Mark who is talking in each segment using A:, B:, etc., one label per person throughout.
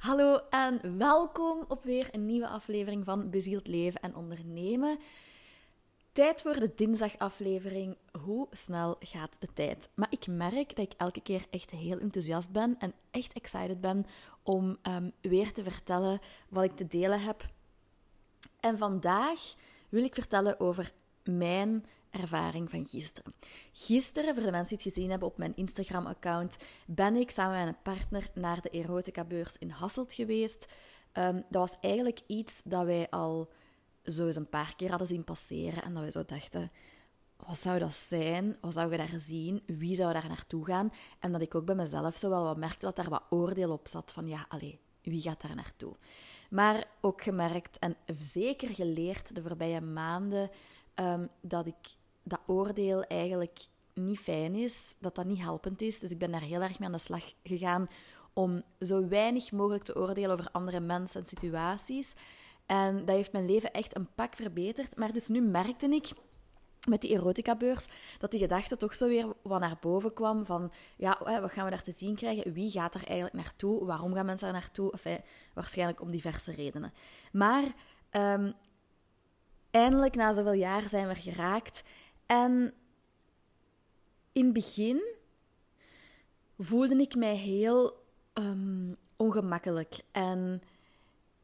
A: Hallo en welkom op weer een nieuwe aflevering van Bezield Leven en Ondernemen. Tijd voor de dinsdagaflevering. Hoe snel gaat de tijd? Maar ik merk dat ik elke keer echt heel enthousiast ben en echt excited ben om um, weer te vertellen wat ik te delen heb. En vandaag wil ik vertellen over mijn ervaring van gisteren. Gisteren, voor de mensen die het gezien hebben op mijn Instagram-account, ben ik samen met een partner naar de erotica-beurs in Hasselt geweest. Um, dat was eigenlijk iets dat wij al zo eens een paar keer hadden zien passeren en dat wij zo dachten, wat zou dat zijn? Wat zou je daar zien? Wie zou daar naartoe gaan? En dat ik ook bij mezelf zo wel wat merkte dat daar wat oordeel op zat van, ja, allee, wie gaat daar naartoe? Maar ook gemerkt en zeker geleerd de voorbije maanden um, dat ik dat oordeel eigenlijk niet fijn is, dat dat niet helpend is. Dus ik ben daar heel erg mee aan de slag gegaan om zo weinig mogelijk te oordelen over andere mensen en situaties. En dat heeft mijn leven echt een pak verbeterd. Maar dus nu merkte ik met die erotica-beurs, dat die gedachte toch zo weer wat naar boven kwam van, ja, wat gaan we daar te zien krijgen? Wie gaat er eigenlijk naartoe? Waarom gaan mensen er naartoe? Enfin, waarschijnlijk om diverse redenen. Maar um, eindelijk, na zoveel jaar, zijn we geraakt. En in het begin voelde ik mij heel um, ongemakkelijk. En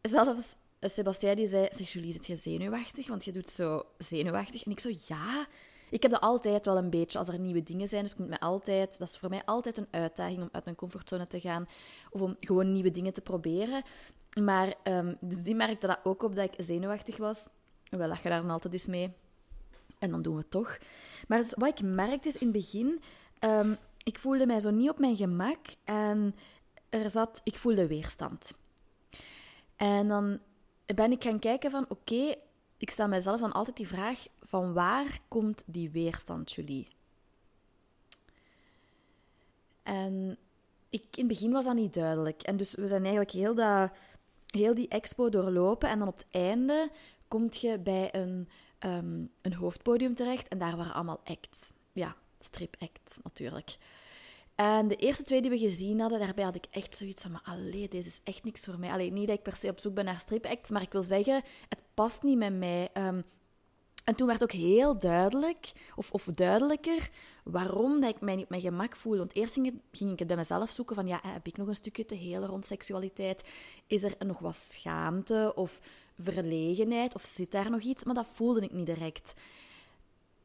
A: zelfs Sebastien die zei, zeg Julie, zit je zenuwachtig? Want je doet zo zenuwachtig. En ik zo, ja. Ik heb dat altijd wel een beetje als er nieuwe dingen zijn. Dus ik moet me altijd, dat is voor mij altijd een uitdaging om uit mijn comfortzone te gaan. Of om gewoon nieuwe dingen te proberen. Maar, um, dus die merkte dat ook op dat ik zenuwachtig was. We lachen daar dan altijd eens mee. En dan doen we het toch. Maar dus wat ik merkte is in het begin, um, ik voelde mij zo niet op mijn gemak. En er zat, ik voelde weerstand. En dan ben ik gaan kijken van, oké, ik stel mijzelf dan altijd die vraag, van waar komt die weerstand, Julie? En ik, in het begin was dat niet duidelijk. En dus we zijn eigenlijk heel, dat, heel die expo doorlopen. En dan op het einde kom je bij een, um, een hoofdpodium terecht. En daar waren allemaal acts. Ja, strip-acts natuurlijk. En de eerste twee die we gezien hadden, daarbij had ik echt zoiets van, maar allee, deze is echt niks voor mij. Alleen niet dat ik per se op zoek ben naar strip-acts, maar ik wil zeggen, het past niet met mij. Um, en toen werd ook heel duidelijk, of, of duidelijker, waarom dat ik mij niet op mijn gemak voel. Want eerst ging, ging, ik het bij mezelf zoeken van, ja, heb ik nog een stukje te helen rond seksualiteit? Is er nog wat schaamte of verlegenheid? Of zit daar nog iets? Maar dat voelde ik niet direct.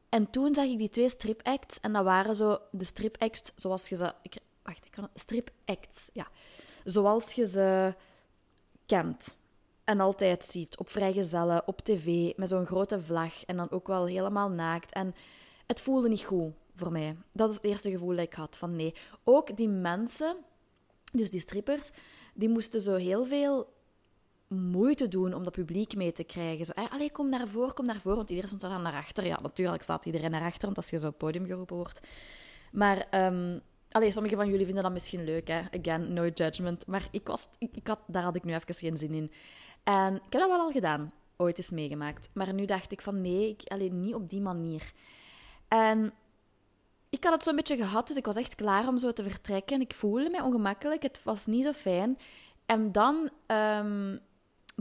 A: En toen zag ik die twee strip-acts en dat waren zo de strip-acts zoals je ze... Ik, wacht, ik kan Strip-acts, ja. Zoals je ze kent en altijd ziet op vrijgezellen, op tv, met zo'n grote vlag en dan ook wel helemaal naakt. En het voelde niet goed voor mij. Dat is het eerste gevoel dat ik had, van nee. Ook die mensen, dus die strippers, die moesten zo heel veel moeite doen om dat publiek mee te krijgen. Zo, allee, kom naar voren, kom naar voren, want iedereen stond dan naar achter. Ja, natuurlijk staat iedereen naar achter, want als je zo op podium geroepen wordt. Maar um, allee, sommige van jullie vinden dat misschien leuk, hè. Again, no judgment. Maar ik was, ik, had, daar had ik nu even geen zin in. En ik heb dat wel al gedaan, ooit eens meegemaakt. Maar nu dacht ik van nee, ik, alleen niet op die manier. En ik had het zo'n beetje gehad, dus ik was echt klaar om zo te vertrekken. Ik voelde mij ongemakkelijk, het was niet zo fijn. En dan, um,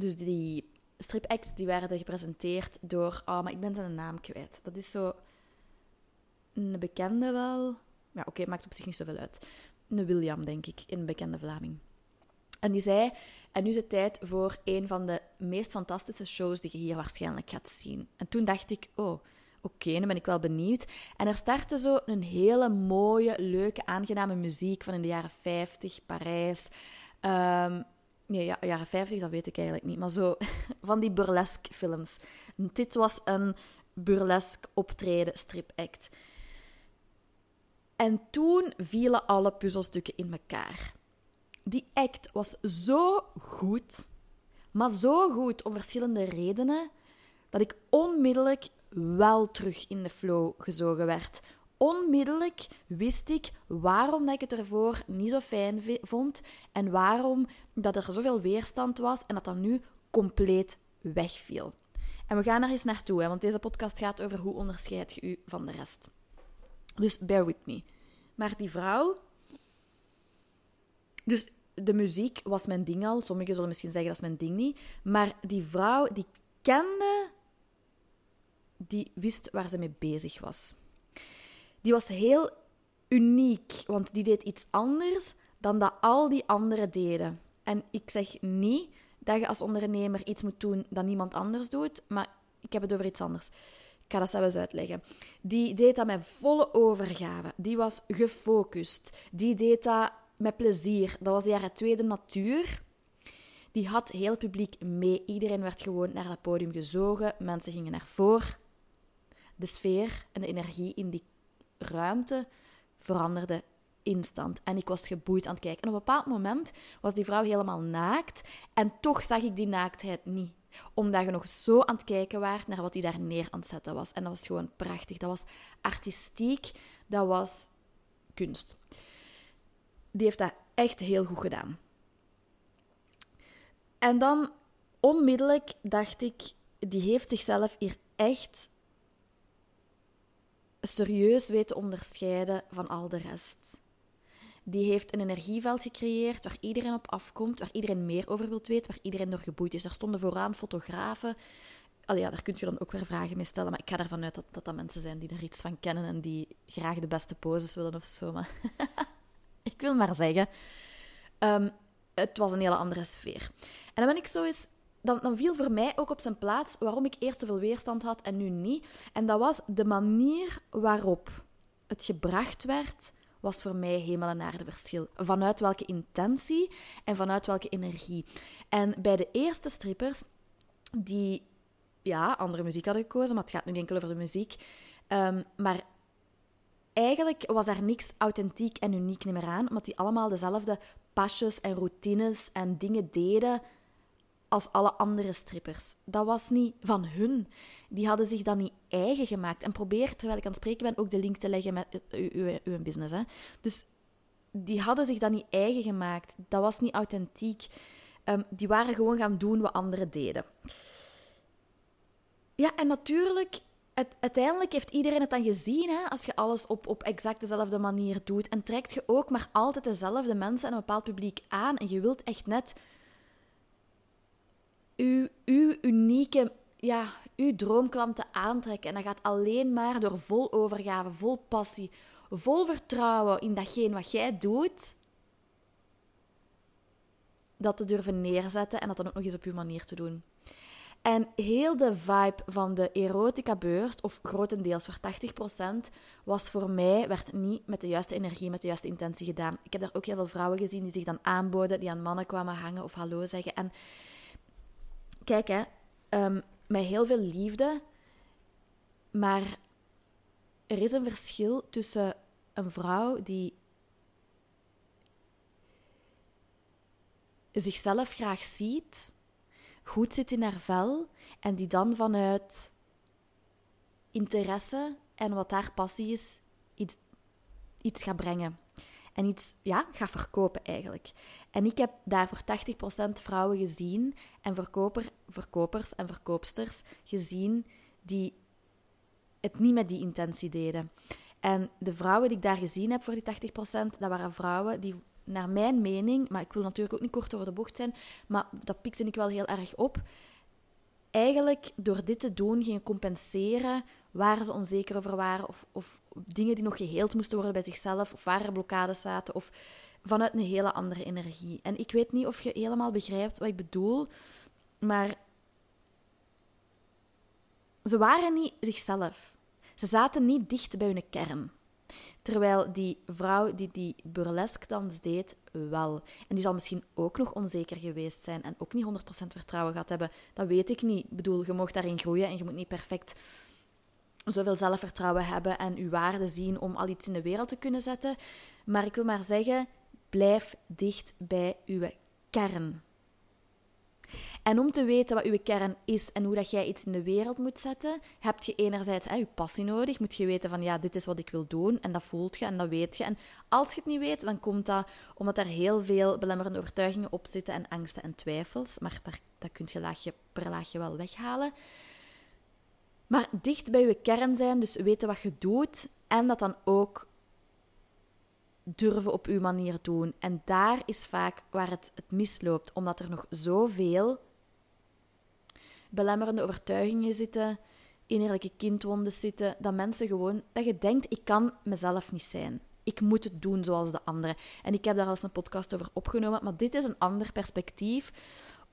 A: dus die strip-acts die werden gepresenteerd door, oh, maar ik ben zijn naam kwijt. Dat is zo een bekende wel. Ja, oké, maakt op zich niet zoveel uit. Een William, denk ik, een bekende Vlaming. En die zei, en nu is het tijd voor een van de meest fantastische shows die je hier waarschijnlijk gaat zien. En toen dacht ik, oh, oké, okay, dan ben ik wel benieuwd. En er startte zo een hele mooie, leuke, aangename muziek van in de jaren 50, Parijs. Um, nee, ja, jaren 50, dat weet ik eigenlijk niet. Maar zo van die burlesque films. Dit was een burlesque optreden, strip act. En toen vielen alle puzzelstukken in elkaar die act was zo goed, maar zo goed om verschillende redenen, dat ik onmiddellijk wel terug in de flow gezogen werd. Onmiddellijk wist ik waarom ik het ervoor niet zo fijn vond en waarom dat er zoveel weerstand was en dat dat nu compleet wegviel. En we gaan er eens naartoe, hè, want deze podcast gaat over hoe onderscheid je u van de rest. Dus bear with me. Maar die vrouw dus de muziek was mijn ding al. Sommigen zullen misschien zeggen dat is mijn ding niet. Maar die vrouw, die kende, die wist waar ze mee bezig was. Die was heel uniek, want die deed iets anders dan dat al die anderen deden. En ik zeg niet dat je als ondernemer iets moet doen dat niemand anders doet, maar ik heb het over iets anders. Ik ga dat zelfs uitleggen. Die deed dat met volle overgave. Die was gefocust. Die deed dat met plezier. Dat was de tweede natuur. Die had heel publiek mee. Iedereen werd gewoon naar het podium gezogen. Mensen gingen naar voren. De sfeer en de energie in die ruimte veranderde instant. En ik was geboeid aan het kijken. En op een bepaald moment was die vrouw helemaal naakt. En toch zag ik die naaktheid niet. Omdat je nog zo aan het kijken was naar wat hij daar neer aan het zetten was. En dat was gewoon prachtig. Dat was artistiek. Dat was kunst. Die heeft dat echt heel goed gedaan. En dan onmiddellijk dacht ik, die heeft zichzelf hier echt serieus weten onderscheiden van al de rest. Die heeft een energieveld gecreëerd waar iedereen op afkomt, waar iedereen meer over wilt weten, waar iedereen door geboeid is. Daar stonden vooraan fotografen. Allee, ja, daar kun je dan ook weer vragen mee stellen, maar ik ga ervan uit dat, dat dat mensen zijn die er iets van kennen en die graag de beste poses willen of zo. Maar ik wil maar zeggen, um, het was een hele andere sfeer. En dan ben ik zo eens dan, dan, viel voor mij ook op zijn plaats waarom ik eerst zoveel weerstand had en nu niet. En dat was de manier waarop het gebracht werd, was voor mij hemel en aarde verschil. Vanuit welke intentie en vanuit welke energie. En bij de eerste strippers, die ja, andere muziek hadden gekozen, maar het gaat nu enkel over de muziek. Um, maar eigenlijk was er niks authentiek en uniek meer aan, omdat die allemaal dezelfde pasjes en routines en dingen deden als alle andere strippers. Dat was niet van hun. Die hadden zich dat niet eigen gemaakt. En probeer, terwijl ik aan het spreken ben, ook de link te leggen met uw, uw business. Hè. Dus die hadden zich dat niet eigen gemaakt. Dat was niet authentiek. Um, die waren gewoon gaan doen wat anderen deden. Ja, en natuurlijk, het, uiteindelijk heeft iedereen het dan gezien. Hè, als je alles op, op exact dezelfde manier doet. En trekt je ook maar altijd dezelfde mensen en een bepaald publiek aan. En je wilt echt net uw, unieke, ja, uw droomklanten aantrekken. En dat gaat alleen maar door vol overgave, vol passie, vol vertrouwen in datgene wat jij doet, dat te durven neerzetten en dat dan ook nog eens op uw manier te doen. En heel de vibe van de erotica-beurs, of grotendeels voor 80%, was voor mij, werd niet met de juiste energie, met de juiste intentie gedaan. Ik heb daar ook heel veel vrouwen gezien die zich dan aanboden, die aan mannen kwamen hangen of hallo zeggen. En kijk, hè, um, met heel veel liefde, maar er is een verschil tussen een vrouw die zichzelf graag ziet, goed zit in haar vel en die dan vanuit interesse en wat haar passie is, iets, iets gaat brengen. En iets ja, gaat verkopen eigenlijk. En ik heb daar voor 80% vrouwen gezien en verkoper, verkopers en verkoopsters gezien die het niet met die intentie deden. En de vrouwen die ik daar gezien heb voor die 80%, dat waren vrouwen die, naar mijn mening, maar ik wil natuurlijk ook niet kort over de bocht zijn, maar dat pikte ik wel heel erg op, eigenlijk door dit te doen gingen compenseren waar ze onzeker over waren, of, of dingen die nog geheeld moesten worden bij zichzelf, of waar er blokkades zaten, of vanuit een hele andere energie. En ik weet niet of je helemaal begrijpt wat ik bedoel, maar ze waren niet zichzelf. Ze zaten niet dicht bij hun kern. Terwijl die vrouw die die burlesque dans deed, wel. En die zal misschien ook nog onzeker geweest zijn en ook niet 100% vertrouwen gehad hebben. Dat weet ik niet. Ik bedoel, je mocht daarin groeien en je moet niet perfect zoveel zelfvertrouwen hebben en uw waarde zien om al iets in de wereld te kunnen zetten. Maar ik wil maar zeggen, blijf dicht bij uw kern. En om te weten wat uw kern is en hoe dat jij iets in de wereld moet zetten, heb je enerzijds hè, je passie nodig. Moet je weten van ja, dit is wat ik wil doen. En dat voelt je en dat weet je. En als je het niet weet, dan komt dat omdat er heel veel belemmerende overtuigingen op zitten en angsten en twijfels. Maar daar, dat kun je laagje per laagje wel weghalen. Maar dicht bij je kern zijn, dus weten wat je doet en dat dan ook durven op uw manier doen. En daar is vaak waar het, het misloopt, omdat er nog zoveel belemmerende overtuigingen zitten, innerlijke kindwonden zitten, dat mensen gewoon, dat je denkt, ik kan mezelf niet zijn. Ik moet het doen zoals de anderen. En ik heb daar al eens een podcast over opgenomen, maar dit is een ander perspectief.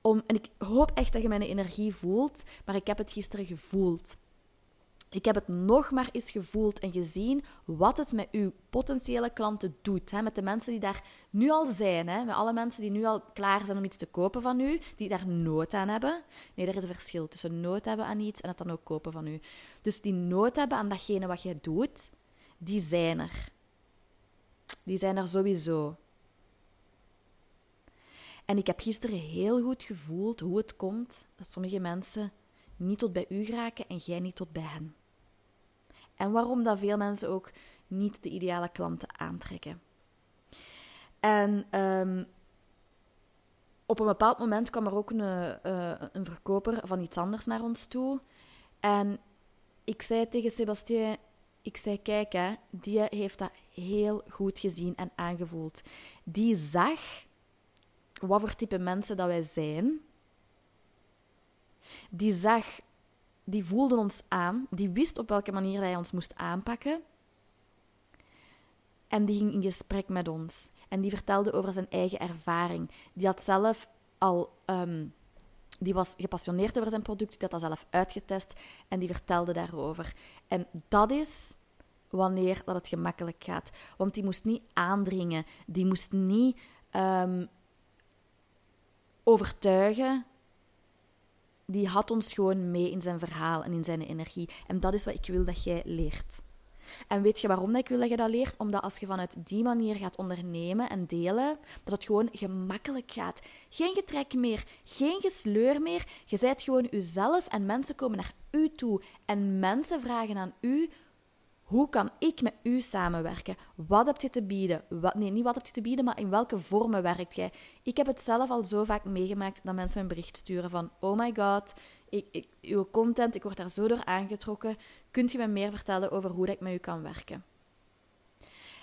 A: Om, en ik hoop echt dat je mijn energie voelt, maar ik heb het gisteren gevoeld. Ik heb het nog maar eens gevoeld en gezien wat het met uw potentiële klanten doet. Hè? Met de mensen die daar nu al zijn. Hè? Met alle mensen die nu al klaar zijn om iets te kopen van u. Die daar nood aan hebben. Nee, er is een verschil tussen nood hebben aan iets en het dan ook kopen van u. Dus die nood hebben aan datgene wat jij doet, die zijn er. Die zijn er sowieso. En ik heb gisteren heel goed gevoeld hoe het komt dat sommige mensen niet tot bij u geraken en jij niet tot bij hen. En waarom dat veel mensen ook niet de ideale klanten aantrekken. En um, op een bepaald moment kwam er ook een, uh, een verkoper van iets anders naar ons toe. En ik zei tegen Sebastien, ik zei, kijk hè, die heeft dat heel goed gezien en aangevoeld. Die zag wat voor type mensen dat wij zijn. Die zag die voelde ons aan, die wist op welke manier hij ons moest aanpakken. En die ging in gesprek met ons. En die vertelde over zijn eigen ervaring. Die had zelf al. Ehm, die was gepassioneerd over zijn product, die had dat zelf uitgetest en die vertelde daarover. En dat is wanneer dat het gemakkelijk gaat. Want die moest niet aandringen, die moest niet um, overtuigen die had ons gewoon mee in zijn verhaal en in zijn energie. En dat is wat ik wil dat jij leert. En weet je waarom dat ik wil dat je dat leert? Omdat als je vanuit die manier gaat ondernemen en delen, dat het gewoon gemakkelijk gaat. Geen getrek meer, geen gesleur meer. Je zijt gewoon uzelf en mensen komen naar u toe. En mensen vragen aan u hoe kan ik met u samenwerken? Wat heb je te bieden? Wat, nee, niet wat heb je te bieden, maar in welke vormen werkt jij? Ik heb het zelf al zo vaak meegemaakt dat mensen een bericht sturen van: Oh my god, ik, ik, uw content, ik word daar zo door aangetrokken. Kunt je me meer vertellen over hoe ik met u kan werken?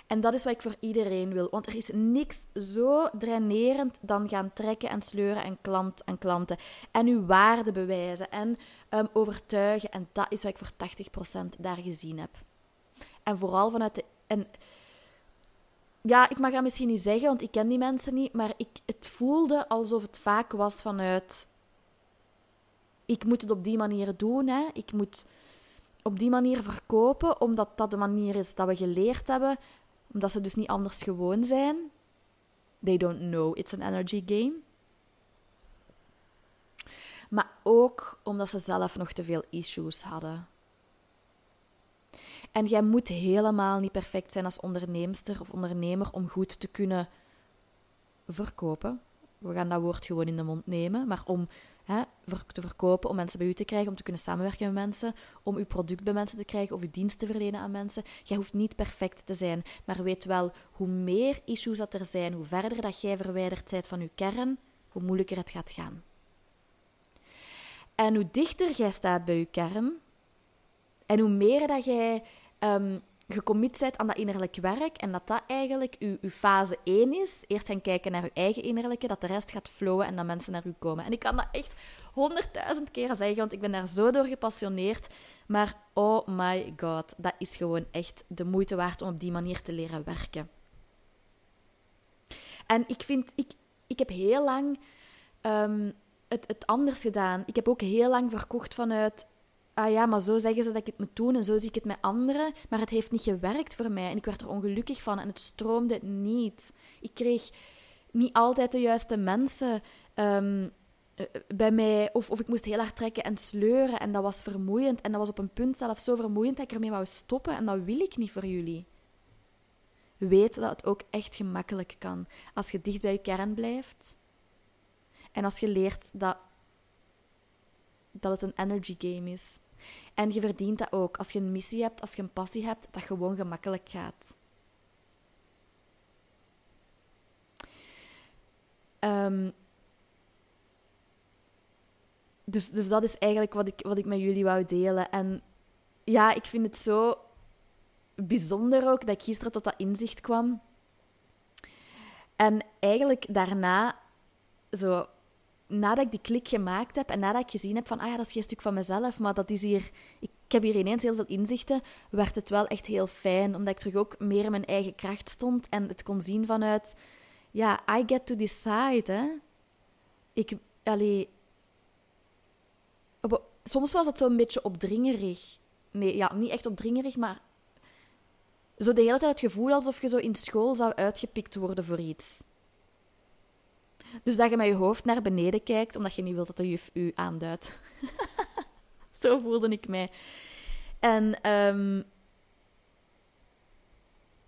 A: En dat is wat ik voor iedereen wil. Want er is niks zo drainerend dan gaan trekken en sleuren en klant en klanten. En uw waarde bewijzen en um, overtuigen. En dat is wat ik voor 80% daar gezien heb. En vooral vanuit de. En, ja, ik mag dat misschien niet zeggen, want ik ken die mensen niet. Maar ik, het voelde alsof het vaak was vanuit. Ik moet het op die manier doen. Hè. Ik moet op die manier verkopen, omdat dat de manier is dat we geleerd hebben. Omdat ze dus niet anders gewoon zijn. They don't know it's an energy game. Maar ook omdat ze zelf nog te veel issues hadden. En jij moet helemaal niet perfect zijn als onderneemster of ondernemer om goed te kunnen verkopen. We gaan dat woord gewoon in de mond nemen, maar om hè, te verkopen, om mensen bij u te krijgen, om te kunnen samenwerken met mensen, om uw product bij mensen te krijgen of uw dienst te verlenen aan mensen. Jij hoeft niet perfect te zijn, maar weet wel, hoe meer issues dat er zijn, hoe verder dat jij verwijderd bent van uw kern, hoe moeilijker het gaat gaan. En hoe dichter jij staat bij uw kern, en hoe meer dat jij um, gecommit bent aan dat innerlijk werk en dat dat eigenlijk uw, fase 1 is. Eerst gaan kijken naar uw eigen innerlijke, dat de rest gaat flowen en dat mensen naar u komen. En ik kan dat echt honderdduizend keer zeggen, want ik ben daar zo door gepassioneerd. Maar oh my god, dat is gewoon echt de moeite waard om op die manier te leren werken. En ik vind, ik, ik heb heel lang um, het, het anders gedaan. Ik heb ook heel lang verkocht vanuit ah ja, maar zo zeggen ze dat ik het moet doen en zo zie ik het met anderen, maar het heeft niet gewerkt voor mij en ik werd er ongelukkig van en het stroomde niet. Ik kreeg niet altijd de juiste mensen um, bij mij, of, of ik moest heel hard trekken en sleuren en dat was vermoeiend en dat was op een punt zelfs zo vermoeiend dat ik ermee wou stoppen en dat wil ik niet voor jullie. Weet dat het ook echt gemakkelijk kan als je dicht bij je kern blijft en als je leert dat, dat het een energy game is. En je verdient dat ook. Als je een missie hebt, als je een passie hebt, dat gewoon gemakkelijk gaat. Um, dus, dus dat is eigenlijk wat ik, wat ik met jullie wou delen. En ja, ik vind het zo bijzonder ook dat ik gisteren tot dat inzicht kwam. En eigenlijk daarna, zo, nadat ik die klik gemaakt heb en nadat ik gezien heb van, ah ja, dat is geen stuk van mezelf, maar dat is hier, ik, heb hier ineens heel veel inzichten, werd het wel echt heel fijn, omdat ik terug ook meer in mijn eigen kracht stond en het kon zien vanuit, ja, I get to decide. Ik, allee, soms was het zo'n beetje opdringerig. Nee, ja, niet echt opdringerig, maar zo de hele tijd het gevoel alsof je zo in school zou uitgepikt worden voor iets. Dus dat je met je hoofd naar beneden kijkt, omdat je niet wilt dat de juf u aanduidt. zo voelde ik mij. En um,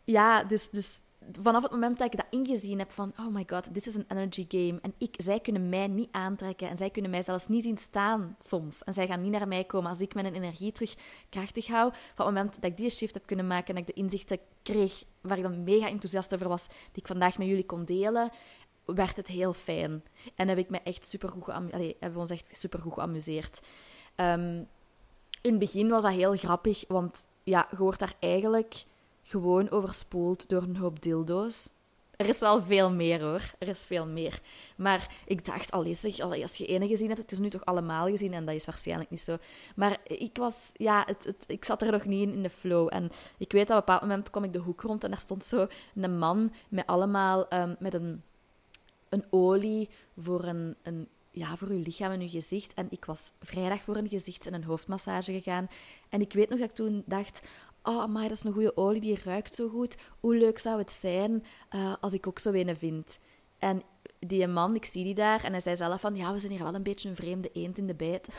A: ja, dus, dus vanaf het moment dat ik dat ingezien heb van, oh my god, dit is een energy game. En ik, zij kunnen mij niet aantrekken en zij kunnen mij zelfs niet zien staan soms. En zij gaan niet naar mij komen als ik mijn energie terug krachtig hou. Van het moment dat ik die shift heb kunnen maken en ik de inzichten kreeg waar ik dan mega enthousiast over was, die ik vandaag met jullie kon delen, werd het heel fijn. En heb ik me echt super goed hebben we ons echt super goed geamuseerd. Um, in het begin was dat heel grappig, want ja, je wordt daar eigenlijk gewoon overspoeld door een hoop dildo's. Er is wel veel meer hoor. Er is veel meer. Maar ik dacht, al zeg, als je ene gezien hebt, het is nu toch allemaal gezien en dat is waarschijnlijk niet zo. Maar ik was, ja, het, ik zat er nog niet in, in de flow. En ik weet dat op een bepaald moment kwam ik de hoek rond en daar stond zo een man met allemaal, um, met een, een olie voor een, een ja, voor uw lichaam en uw gezicht. En ik was vrijdag voor een gezichts- en een hoofdmassage gegaan. En ik weet nog dat ik toen dacht: Oh, maar dat is een goede olie, die ruikt zo goed. Hoe leuk zou het zijn uh, als ik ook zo een vind? En die man, ik zie die daar, en hij zei zelf van, ja, we zijn hier wel een beetje een vreemde eend in de bijt.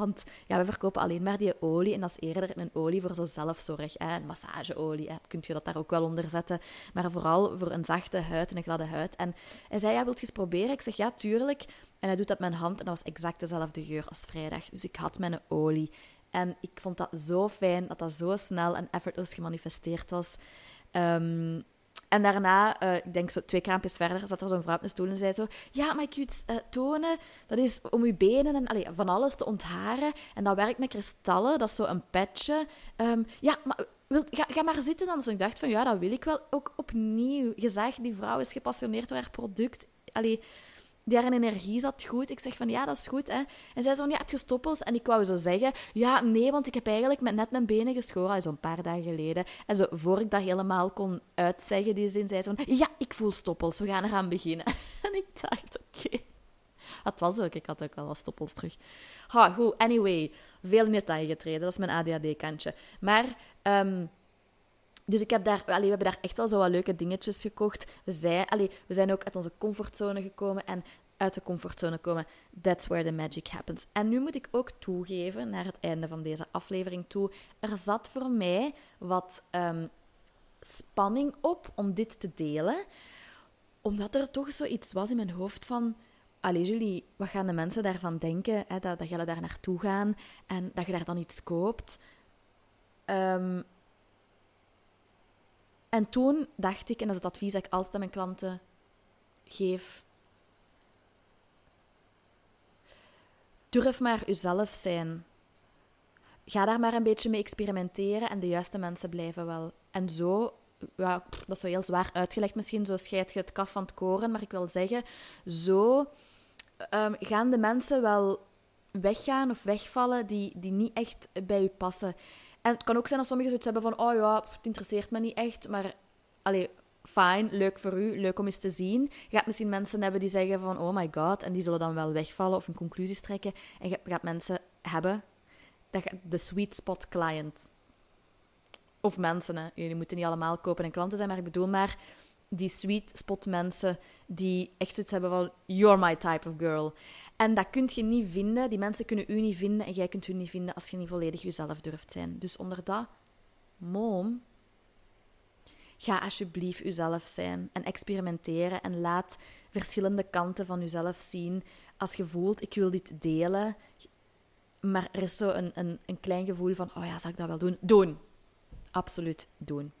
A: Want ja, we verkopen alleen maar die olie. En dat is eerder een olie voor zo zelfzorg. Hè? Een massageolie. Hè? Kunt je dat daar ook wel onder zetten. Maar vooral voor een zachte huid en een gladde huid. En hij zei, ja, wilt je eens proberen? Ik zeg, ja, tuurlijk. En hij doet dat met mijn hand. En dat was exact dezelfde geur als vrijdag. Dus ik had mijn olie. En ik vond dat zo fijn dat dat zo snel en effortless gemanifesteerd was. Um, en daarna, uh, ik denk zo twee kraampjes verder, zat er zo'n vrouw op een stoel en zei zo... Ja, maar ik je iets uh, tonen? Dat is om je benen en allee, van alles te ontharen. En dat werkt met kristallen, dat is zo een petje. Um, ja, maar wil, ga, ga, maar zitten dan. Dus ik dacht van, ja, dat wil ik wel. Ook opnieuw. Je zag, die vrouw is gepassioneerd door haar product. Allee, haar energie zat goed. Ik zeg van, ja, dat is goed, hè. En zij zo, ja, heb je stoppels? En ik wou zo zeggen, ja, nee, want ik heb eigenlijk met net mijn benen geschoren, zo'n paar dagen geleden. En zo, voor ik dat helemaal kon uitzeggen, die zin, zei ze van, ja, ik voel stoppels, we gaan eraan beginnen. en ik dacht, oké. Dat was ook, ik had ook wel wat stoppels terug. Ha, goed, anyway, veel in detail getreden, dat is mijn ADHD-kantje. Maar... Um, dus ik heb daar, we hebben daar echt wel zo wat leuke dingetjes gekocht. We, allee, we zijn ook uit onze comfortzone gekomen. En uit de comfortzone komen, that's where the magic happens. En nu moet ik ook toegeven, naar het einde van deze aflevering toe, er zat voor mij wat um, spanning op om dit te delen. Omdat er toch zoiets was in mijn hoofd van... Allee, jullie, wat gaan de mensen daarvan denken? Hè, dat, dat jullie daar naartoe gaan en dat je daar dan iets koopt. Um, en toen dacht ik, en dat is het advies dat ik altijd aan mijn klanten geef. Durf maar uzelf zijn. Ga daar maar een beetje mee experimenteren en de juiste mensen blijven wel. En zo, ja, dat is wel heel zwaar uitgelegd misschien, zo scheid je het kaf van het koren, maar ik wil zeggen, zo um, gaan de mensen wel weggaan of wegvallen die, die niet echt bij u passen. En het kan ook zijn dat sommigen zoiets hebben van, oh ja, het interesseert me niet echt, maar allee, fijn, leuk voor u, leuk om eens te zien. Je gaat misschien mensen hebben die zeggen van, oh my god, en die zullen dan wel wegvallen of een conclusies trekken. En je gaat mensen hebben, dat de sweet spot client. Of mensen, hè. jullie moeten niet allemaal kopen en klanten zijn, maar ik bedoel maar die sweet spot mensen die echt zoiets hebben van, you're my type of girl. En dat kun je niet vinden. Die mensen kunnen u niet vinden en jij kunt hun niet vinden als je niet volledig jezelf durft zijn. Dus onder dat, mom, ga alsjeblieft jezelf zijn en experimenteren en laat verschillende kanten van jezelf zien. Als je voelt, ik wil dit delen, maar er is zo een, een, een klein gevoel van, oh ja, zou ik dat wel doen? Doen. Absoluut doen.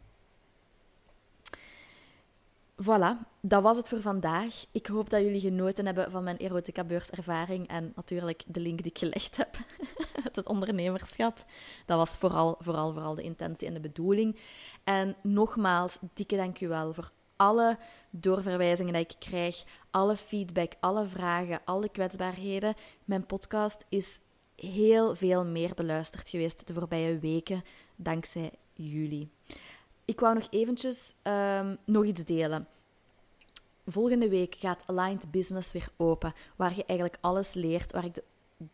A: Voilà, dat was het voor vandaag. Ik hoop dat jullie genoten hebben van mijn erotica beurservaring en natuurlijk de link die ik gelegd heb het ondernemerschap. Dat was vooral, vooral, vooral de intentie en de bedoeling. En nogmaals, dikke dankjewel voor alle doorverwijzingen die ik krijg, alle feedback, alle vragen, alle kwetsbaarheden. Mijn podcast is heel veel meer beluisterd geweest de voorbije weken, dankzij jullie. Ik wou nog eventjes um, nog iets delen. Volgende week gaat Aligned Business weer open, waar je eigenlijk alles leert, waar ik de,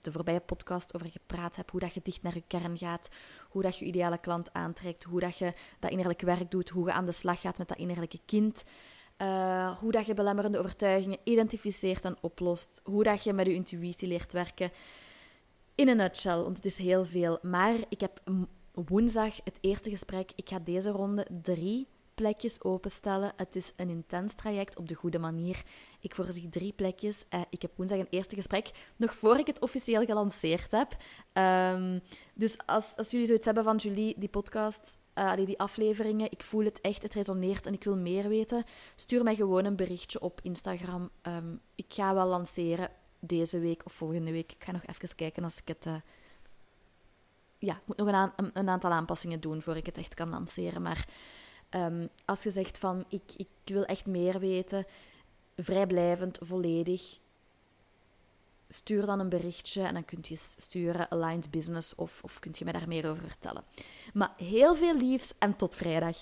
A: de voorbije podcast over gepraat heb, hoe dat je dicht naar je kern gaat, hoe dat je ideale klant aantrekt, hoe dat je dat innerlijk werk doet, hoe je aan de slag gaat met dat innerlijke kind, uh, hoe dat je belemmerende overtuigingen identificeert en oplost, hoe dat je met je intuïtie leert werken. In een nutshell, want het is heel veel. Maar ik heb woensdag het eerste gesprek. Ik ga deze ronde drie plekjes openstellen. Het is een intens traject op de goede manier. Ik voorzie drie plekjes. Uh, ik heb woensdag een eerste gesprek, nog voor ik het officieel gelanceerd heb. Um, dus als, als jullie zoiets hebben van Julie, die podcast, uh, die afleveringen, ik voel het echt, het resoneert en ik wil meer weten, stuur mij gewoon een berichtje op Instagram. Um, ik ga wel lanceren deze week of volgende week. Ik ga nog even kijken als ik het... Uh, ja, ik moet nog een, aantal aanpassingen doen voor ik het echt kan lanceren. Maar um, als je zegt van, ik, ik wil echt meer weten, vrijblijvend, volledig, stuur dan een berichtje en dan kunt je sturen Aligned Business of, of kunt je mij daar meer over vertellen. Maar heel veel liefs en tot vrijdag.